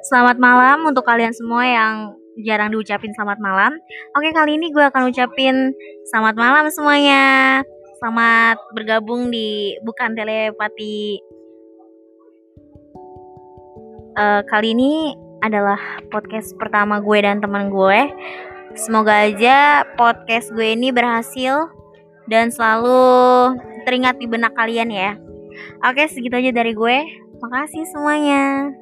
Selamat malam untuk kalian semua yang jarang diucapin selamat malam. Oke, kali ini gue akan ucapin selamat malam semuanya. Selamat bergabung di bukan telepati. Uh, kali ini adalah podcast pertama gue dan teman gue. Semoga aja podcast gue ini berhasil dan selalu teringat di benak kalian ya. Oke, segitu aja dari gue. Makasih semuanya.